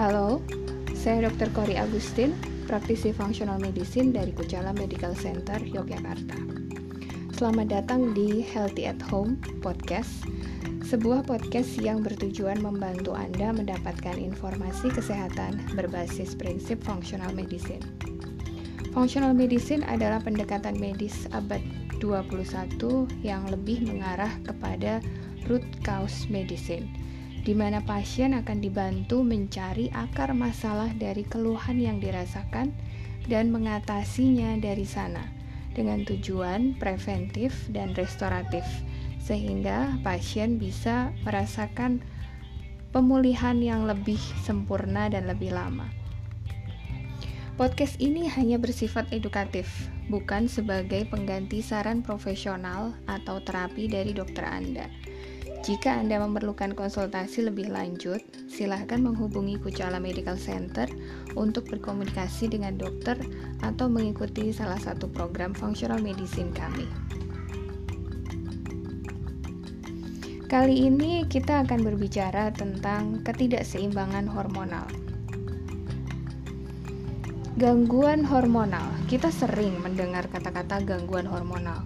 Halo, saya Dr. Kori Agustin, praktisi functional medicine dari Kucala Medical Center, Yogyakarta. Selamat datang di Healthy at Home Podcast, sebuah podcast yang bertujuan membantu Anda mendapatkan informasi kesehatan berbasis prinsip functional medicine. Functional medicine adalah pendekatan medis abad 21 yang lebih mengarah kepada root cause medicine di mana pasien akan dibantu mencari akar masalah dari keluhan yang dirasakan dan mengatasinya dari sana dengan tujuan preventif dan restoratif sehingga pasien bisa merasakan pemulihan yang lebih sempurna dan lebih lama. Podcast ini hanya bersifat edukatif, bukan sebagai pengganti saran profesional atau terapi dari dokter Anda. Jika Anda memerlukan konsultasi lebih lanjut, silahkan menghubungi Kucala Medical Center untuk berkomunikasi dengan dokter atau mengikuti salah satu program functional medicine kami. Kali ini kita akan berbicara tentang ketidakseimbangan hormonal. Gangguan hormonal, kita sering mendengar kata-kata gangguan hormonal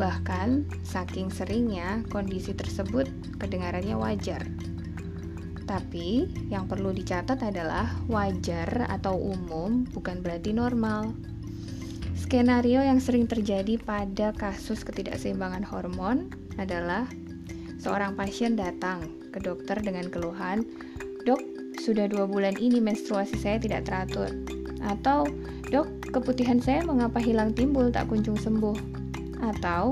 Bahkan, saking seringnya kondisi tersebut kedengarannya wajar. Tapi, yang perlu dicatat adalah wajar atau umum bukan berarti normal. Skenario yang sering terjadi pada kasus ketidakseimbangan hormon adalah seorang pasien datang ke dokter dengan keluhan, "Dok, sudah dua bulan ini menstruasi saya tidak teratur." Atau, "Dok, keputihan saya mengapa hilang timbul tak kunjung sembuh?" Atau,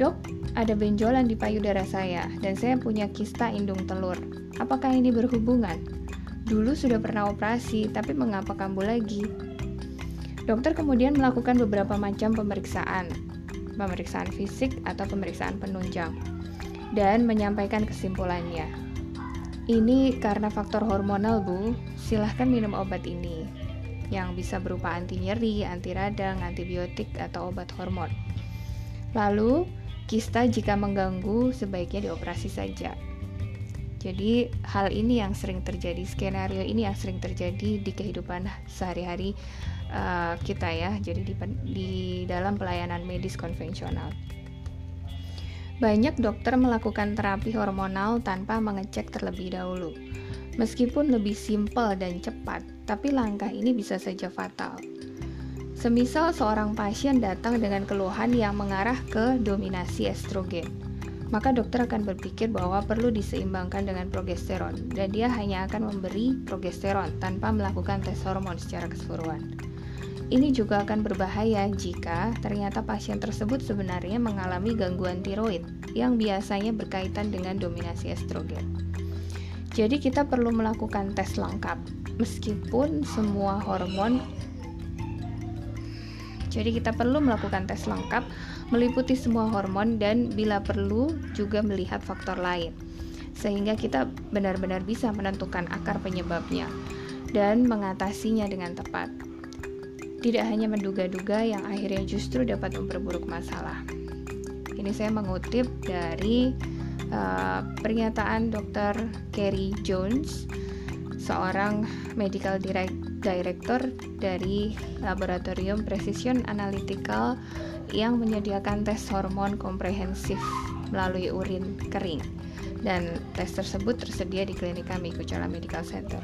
dok, ada benjolan di payudara saya dan saya punya kista indung telur. Apakah ini berhubungan? Dulu sudah pernah operasi, tapi mengapa kambuh lagi? Dokter kemudian melakukan beberapa macam pemeriksaan, pemeriksaan fisik atau pemeriksaan penunjang, dan menyampaikan kesimpulannya. Ini karena faktor hormonal, Bu. Silahkan minum obat ini, yang bisa berupa anti nyeri, anti radang, antibiotik, atau obat hormon. Lalu, kista jika mengganggu sebaiknya dioperasi saja. Jadi, hal ini yang sering terjadi, skenario ini yang sering terjadi di kehidupan sehari-hari uh, kita ya. Jadi di, di dalam pelayanan medis konvensional. Banyak dokter melakukan terapi hormonal tanpa mengecek terlebih dahulu. Meskipun lebih simpel dan cepat, tapi langkah ini bisa saja fatal. Semisal seorang pasien datang dengan keluhan yang mengarah ke dominasi estrogen, maka dokter akan berpikir bahwa perlu diseimbangkan dengan progesteron dan dia hanya akan memberi progesteron tanpa melakukan tes hormon secara keseluruhan. Ini juga akan berbahaya jika ternyata pasien tersebut sebenarnya mengalami gangguan tiroid yang biasanya berkaitan dengan dominasi estrogen. Jadi kita perlu melakukan tes lengkap meskipun semua hormon jadi kita perlu melakukan tes lengkap meliputi semua hormon dan bila perlu juga melihat faktor lain. Sehingga kita benar-benar bisa menentukan akar penyebabnya dan mengatasinya dengan tepat. Tidak hanya menduga-duga yang akhirnya justru dapat memperburuk masalah. Ini saya mengutip dari uh, pernyataan Dr. Kerry Jones, seorang medical director Director dari Laboratorium Precision Analytical yang menyediakan tes hormon komprehensif melalui urin kering dan tes tersebut tersedia di klinik kami Kucala Medical Center.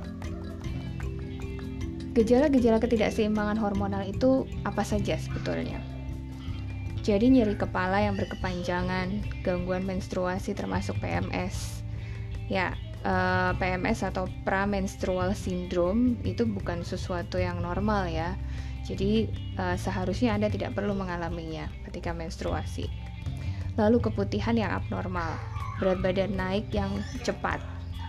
Gejala-gejala ketidakseimbangan hormonal itu apa saja sebetulnya? Jadi nyeri kepala yang berkepanjangan, gangguan menstruasi termasuk PMS. Ya, eh, PMS atau pramenstrual syndrome itu bukan sesuatu yang normal ya. Jadi uh, seharusnya Anda tidak perlu mengalaminya ketika menstruasi. Lalu keputihan yang abnormal, berat badan naik yang cepat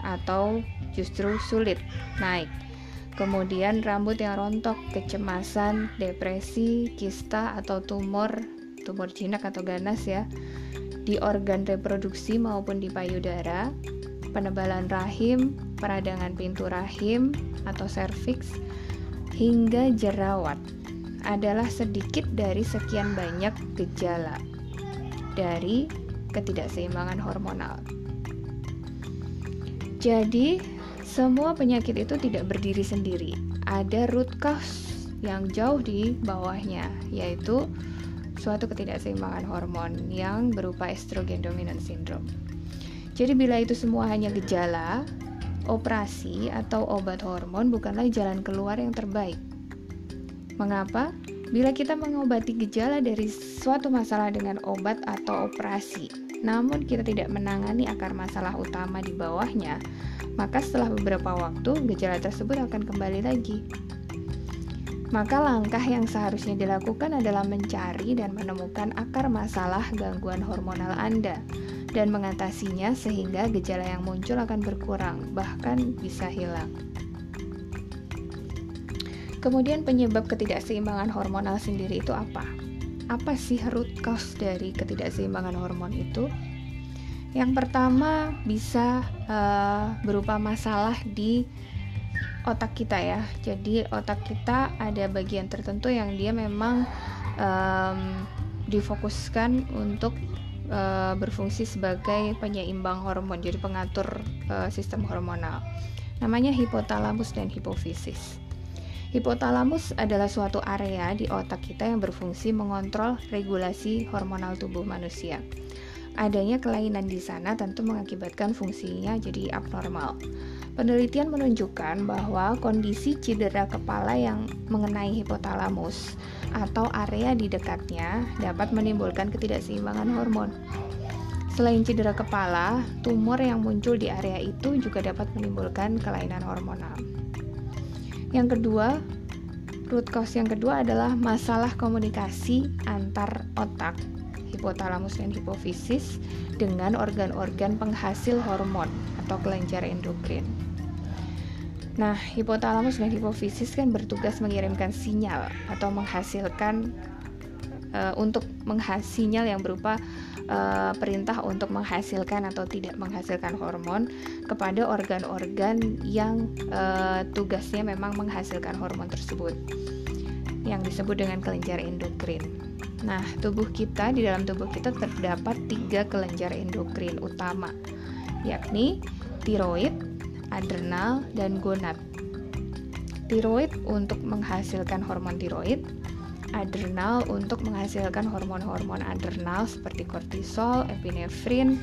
atau justru sulit naik. Kemudian rambut yang rontok, kecemasan, depresi, kista atau tumor, tumor jinak atau ganas ya, di organ reproduksi maupun di payudara, penebalan rahim, peradangan pintu rahim atau serviks, hingga jerawat adalah sedikit dari sekian banyak gejala dari ketidakseimbangan hormonal. Jadi, semua penyakit itu tidak berdiri sendiri. Ada root cause yang jauh di bawahnya, yaitu suatu ketidakseimbangan hormon yang berupa estrogen dominant syndrome. Jadi bila itu semua hanya gejala, operasi atau obat hormon bukanlah jalan keluar yang terbaik. Mengapa? Bila kita mengobati gejala dari suatu masalah dengan obat atau operasi, namun kita tidak menangani akar masalah utama di bawahnya, maka setelah beberapa waktu gejala tersebut akan kembali lagi. Maka langkah yang seharusnya dilakukan adalah mencari dan menemukan akar masalah gangguan hormonal Anda dan mengatasinya sehingga gejala yang muncul akan berkurang, bahkan bisa hilang. Kemudian penyebab ketidakseimbangan hormonal sendiri itu apa? Apa sih root cause dari ketidakseimbangan hormon itu? Yang pertama bisa uh, berupa masalah di otak kita ya. Jadi otak kita ada bagian tertentu yang dia memang um, difokuskan untuk uh, berfungsi sebagai penyeimbang hormon, jadi pengatur uh, sistem hormonal. Namanya hipotalamus dan hipofisis. Hipotalamus adalah suatu area di otak kita yang berfungsi mengontrol regulasi hormonal tubuh manusia. Adanya kelainan di sana tentu mengakibatkan fungsinya jadi abnormal. Penelitian menunjukkan bahwa kondisi cedera kepala yang mengenai hipotalamus atau area di dekatnya dapat menimbulkan ketidakseimbangan hormon. Selain cedera kepala, tumor yang muncul di area itu juga dapat menimbulkan kelainan hormonal. Yang kedua, root cause yang kedua adalah masalah komunikasi antar otak, hipotalamus dan hipofisis dengan organ-organ penghasil hormon atau kelenjar endokrin. Nah, hipotalamus dan hipofisis kan bertugas mengirimkan sinyal atau menghasilkan uh, untuk menghasilkan yang berupa uh, perintah untuk menghasilkan atau tidak menghasilkan hormon kepada organ-organ yang uh, tugasnya memang menghasilkan hormon tersebut yang disebut dengan kelenjar endokrin. Nah, tubuh kita di dalam tubuh kita terdapat tiga kelenjar endokrin utama, yakni tiroid, adrenal, dan gonad. Tiroid untuk menghasilkan hormon tiroid, adrenal untuk menghasilkan hormon-hormon adrenal seperti kortisol, epinefrin,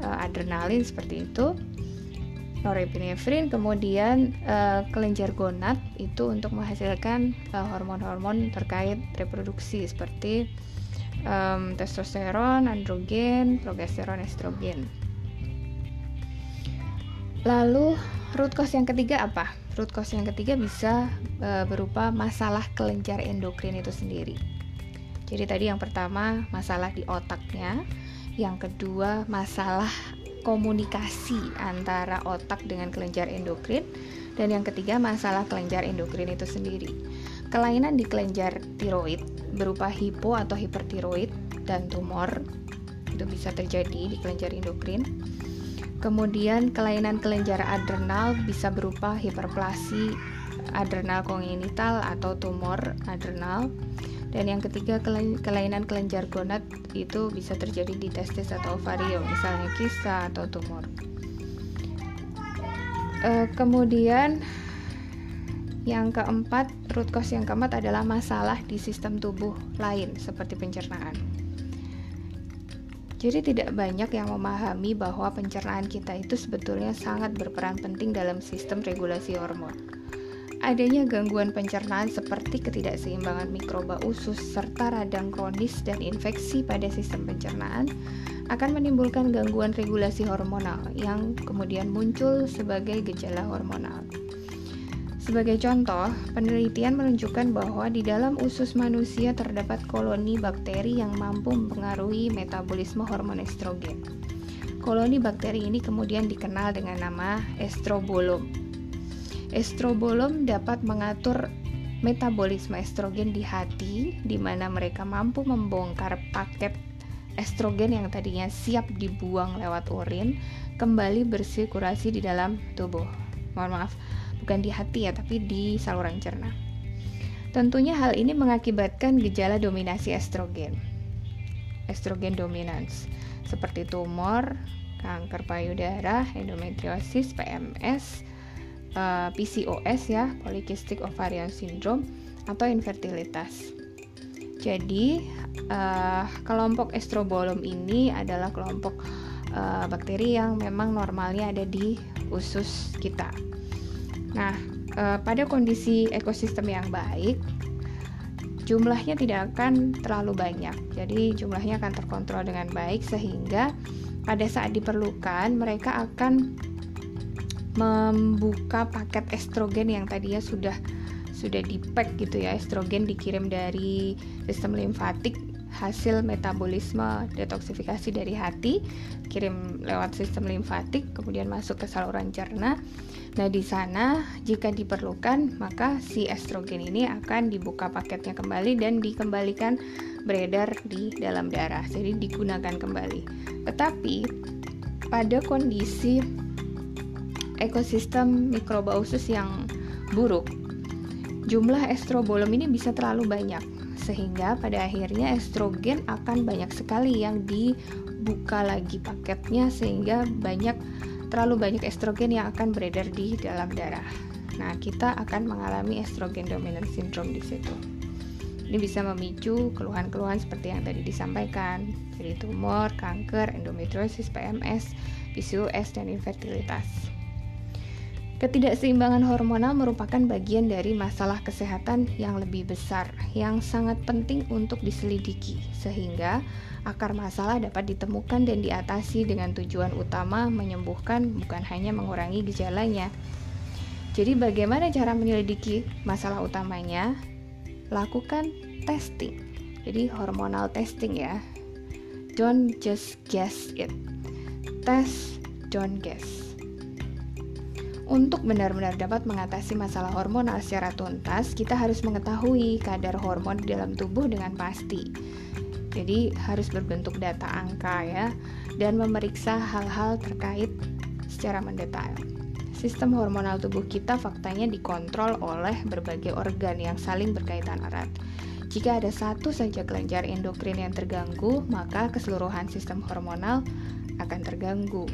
eh, adrenalin seperti itu, norepinefrin, kemudian uh, kelenjar gonad itu untuk menghasilkan eh, hormon-hormon terkait reproduksi seperti um, testosteron, androgen, progesteron, estrogen. Lalu root cause yang ketiga apa? Root cause yang ketiga bisa e, berupa masalah kelenjar endokrin itu sendiri. Jadi tadi yang pertama masalah di otaknya, yang kedua masalah komunikasi antara otak dengan kelenjar endokrin, dan yang ketiga masalah kelenjar endokrin itu sendiri. Kelainan di kelenjar tiroid berupa hipo atau hipertiroid dan tumor itu bisa terjadi di kelenjar endokrin Kemudian kelainan kelenjar adrenal bisa berupa hiperplasi adrenal kongenital atau tumor adrenal. Dan yang ketiga kelainan kelenjar gonad itu bisa terjadi di testis atau ovarium, misalnya kista atau tumor. E, kemudian yang keempat, root cause yang keempat adalah masalah di sistem tubuh lain seperti pencernaan. Jadi tidak banyak yang memahami bahwa pencernaan kita itu sebetulnya sangat berperan penting dalam sistem regulasi hormon. Adanya gangguan pencernaan seperti ketidakseimbangan mikroba usus serta radang kronis dan infeksi pada sistem pencernaan akan menimbulkan gangguan regulasi hormonal yang kemudian muncul sebagai gejala hormonal. Sebagai contoh, penelitian menunjukkan bahwa di dalam usus manusia terdapat koloni bakteri yang mampu mempengaruhi metabolisme hormon estrogen. Koloni bakteri ini kemudian dikenal dengan nama estrobolom. Estrobolom dapat mengatur metabolisme estrogen di hati, di mana mereka mampu membongkar paket estrogen yang tadinya siap dibuang lewat urin kembali bersirkulasi di dalam tubuh. Mohon maaf, bukan di hati ya, tapi di saluran cerna. Tentunya hal ini mengakibatkan gejala dominasi estrogen. Estrogen dominans seperti tumor, kanker payudara, endometriosis, PMS, eh, PCOS ya, Polycystic Ovarian Syndrome atau infertilitas. Jadi uh, kelompok estrobolum ini adalah kelompok uh, bakteri yang memang normalnya ada di usus kita. Nah, uh, pada kondisi ekosistem yang baik, jumlahnya tidak akan terlalu banyak. Jadi jumlahnya akan terkontrol dengan baik sehingga pada saat diperlukan mereka akan membuka paket estrogen yang tadinya sudah sudah di pack gitu ya estrogen dikirim dari sistem limfatik hasil metabolisme detoksifikasi dari hati kirim lewat sistem limfatik kemudian masuk ke saluran cerna. Nah di sana jika diperlukan maka si estrogen ini akan dibuka paketnya kembali dan dikembalikan beredar di dalam darah jadi digunakan kembali. Tetapi pada kondisi ekosistem mikroba usus yang buruk jumlah estrobolum ini bisa terlalu banyak sehingga pada akhirnya estrogen akan banyak sekali yang dibuka lagi paketnya sehingga banyak terlalu banyak estrogen yang akan beredar di dalam darah. Nah, kita akan mengalami estrogen dominant syndrome di situ. Ini bisa memicu keluhan-keluhan seperti yang tadi disampaikan, jadi tumor, kanker, endometriosis, PMS, PCOS, dan infertilitas. Ketidakseimbangan hormonal merupakan bagian dari masalah kesehatan yang lebih besar yang sangat penting untuk diselidiki sehingga akar masalah dapat ditemukan dan diatasi dengan tujuan utama menyembuhkan bukan hanya mengurangi gejalanya. Jadi bagaimana cara menyelidiki masalah utamanya? Lakukan testing. Jadi hormonal testing ya. Don't just guess it. Test, don't guess. Untuk benar-benar dapat mengatasi masalah hormonal secara tuntas, kita harus mengetahui kadar hormon di dalam tubuh dengan pasti. Jadi harus berbentuk data angka ya dan memeriksa hal-hal terkait secara mendetail. Sistem hormonal tubuh kita faktanya dikontrol oleh berbagai organ yang saling berkaitan erat. Jika ada satu saja kelenjar endokrin yang terganggu, maka keseluruhan sistem hormonal akan terganggu.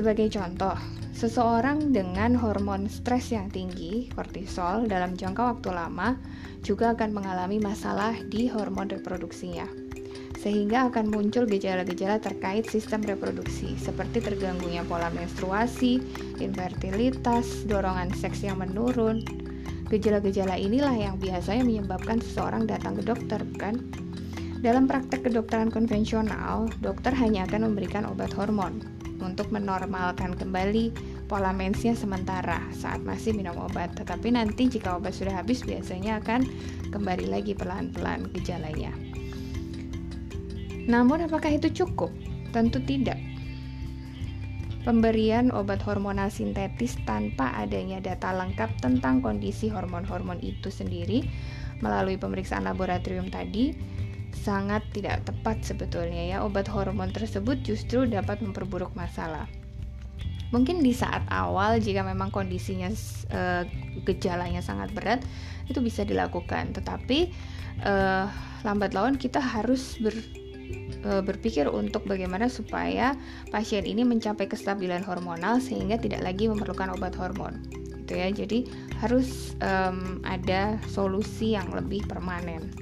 Sebagai contoh, seseorang dengan hormon stres yang tinggi, kortisol, dalam jangka waktu lama juga akan mengalami masalah di hormon reproduksinya. Sehingga akan muncul gejala-gejala terkait sistem reproduksi, seperti terganggunya pola menstruasi, infertilitas, dorongan seks yang menurun. Gejala-gejala inilah yang biasanya menyebabkan seseorang datang ke dokter, bukan? Dalam praktek kedokteran konvensional, dokter hanya akan memberikan obat hormon, untuk menormalkan kembali pola mensnya sementara saat masih minum obat. Tetapi nanti jika obat sudah habis biasanya akan kembali lagi pelan-pelan gejalanya. Namun apakah itu cukup? Tentu tidak. Pemberian obat hormonal sintetis tanpa adanya data lengkap tentang kondisi hormon-hormon itu sendiri melalui pemeriksaan laboratorium tadi sangat tidak tepat sebetulnya ya. Obat hormon tersebut justru dapat memperburuk masalah. Mungkin di saat awal jika memang kondisinya e, gejalanya sangat berat itu bisa dilakukan, tetapi e, lambat laun kita harus ber, e, berpikir untuk bagaimana supaya pasien ini mencapai kestabilan hormonal sehingga tidak lagi memerlukan obat hormon. Itu ya. Jadi harus um, ada solusi yang lebih permanen.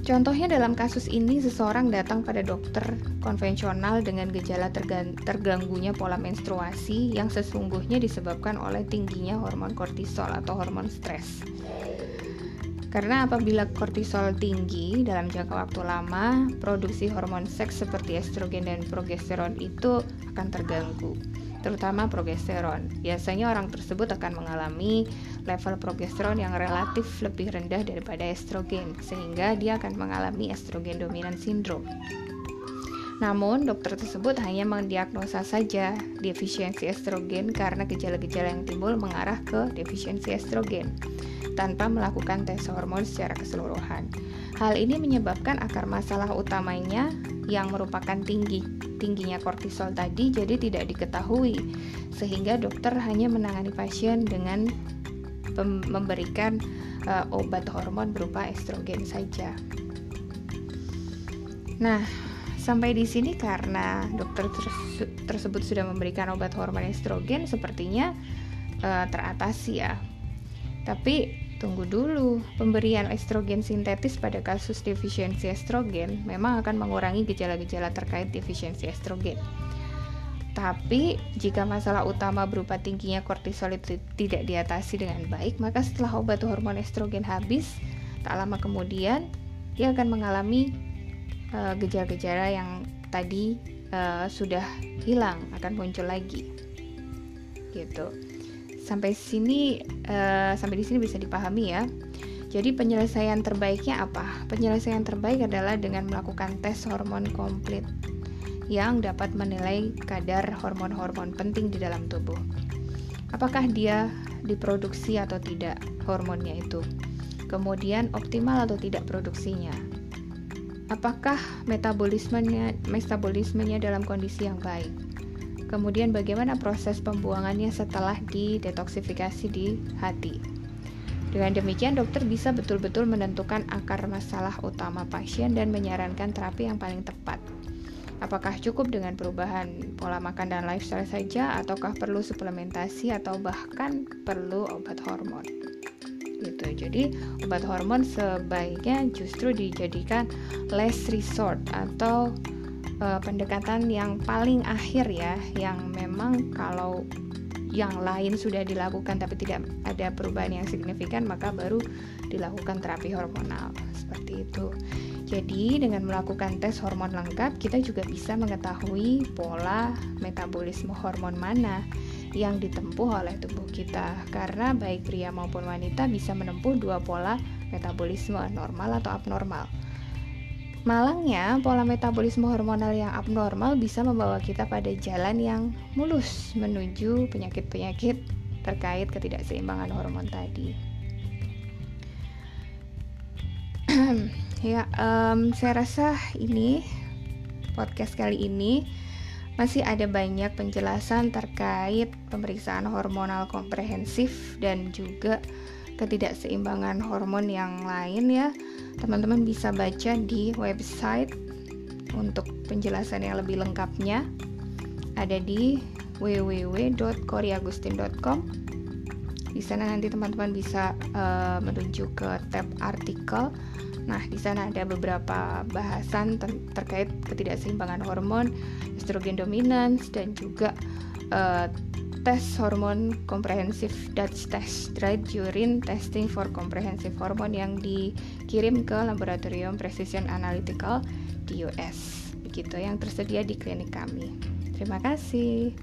Contohnya dalam kasus ini seseorang datang pada dokter konvensional dengan gejala terganggunya pola menstruasi yang sesungguhnya disebabkan oleh tingginya hormon kortisol atau hormon stres. Karena apabila kortisol tinggi dalam jangka waktu lama, produksi hormon seks seperti estrogen dan progesteron itu akan terganggu terutama progesteron. Biasanya orang tersebut akan mengalami level progesteron yang relatif lebih rendah daripada estrogen, sehingga dia akan mengalami estrogen dominan sindrom. Namun, dokter tersebut hanya mendiagnosa saja defisiensi estrogen karena gejala-gejala yang timbul mengarah ke defisiensi estrogen tanpa melakukan tes hormon secara keseluruhan. Hal ini menyebabkan akar masalah utamanya yang merupakan tinggi tingginya kortisol tadi jadi tidak diketahui sehingga dokter hanya menangani pasien dengan memberikan uh, obat hormon berupa estrogen saja. Nah, sampai di sini karena dokter tersebut sudah memberikan obat hormon estrogen sepertinya uh, teratasi ya. Tapi tunggu dulu, pemberian estrogen sintetis pada kasus defisiensi estrogen memang akan mengurangi gejala-gejala terkait defisiensi estrogen. Tapi jika masalah utama berupa tingginya kortisol itu tidak diatasi dengan baik, maka setelah obat hormon estrogen habis, tak lama kemudian dia akan mengalami eh, gejala-gejala uh, yang tadi uh, sudah hilang akan muncul lagi. Gitu. Sampai sini uh, sampai di sini bisa dipahami ya. Jadi penyelesaian terbaiknya apa? Penyelesaian terbaik adalah dengan melakukan tes hormon komplit yang dapat menilai kadar hormon-hormon penting di dalam tubuh. Apakah dia diproduksi atau tidak hormonnya itu? Kemudian optimal atau tidak produksinya? Apakah metabolismenya metabolismenya dalam kondisi yang baik? Kemudian bagaimana proses pembuangannya setelah didetoksifikasi di hati? Dengan demikian, dokter bisa betul-betul menentukan akar masalah utama pasien dan menyarankan terapi yang paling tepat. Apakah cukup dengan perubahan pola makan dan lifestyle saja, ataukah perlu suplementasi, atau bahkan perlu obat hormon? Gitu. Jadi, obat hormon sebaiknya justru dijadikan last resort atau uh, pendekatan yang paling akhir ya, yang memang kalau yang lain sudah dilakukan tapi tidak ada perubahan yang signifikan, maka baru dilakukan terapi hormonal seperti itu. Jadi, dengan melakukan tes hormon lengkap, kita juga bisa mengetahui pola metabolisme hormon mana yang ditempuh oleh tubuh kita. Karena baik pria maupun wanita bisa menempuh dua pola metabolisme normal atau abnormal. Malangnya, pola metabolisme hormonal yang abnormal bisa membawa kita pada jalan yang mulus menuju penyakit-penyakit terkait ketidakseimbangan hormon tadi. Ya, um, saya rasa ini podcast kali ini masih ada banyak penjelasan terkait pemeriksaan hormonal komprehensif dan juga ketidakseimbangan hormon yang lain ya. Teman-teman bisa baca di website untuk penjelasan yang lebih lengkapnya ada di www.koreagustin.com. Di sana nanti teman-teman bisa uh, menuju ke tab artikel. Nah, di sana ada beberapa bahasan ter terkait ketidakseimbangan hormon, estrogen dominans dan juga uh, tes hormon komprehensif Dutch test dried urine testing for comprehensive hormone yang dikirim ke laboratorium precision analytical di US begitu yang tersedia di klinik kami. Terima kasih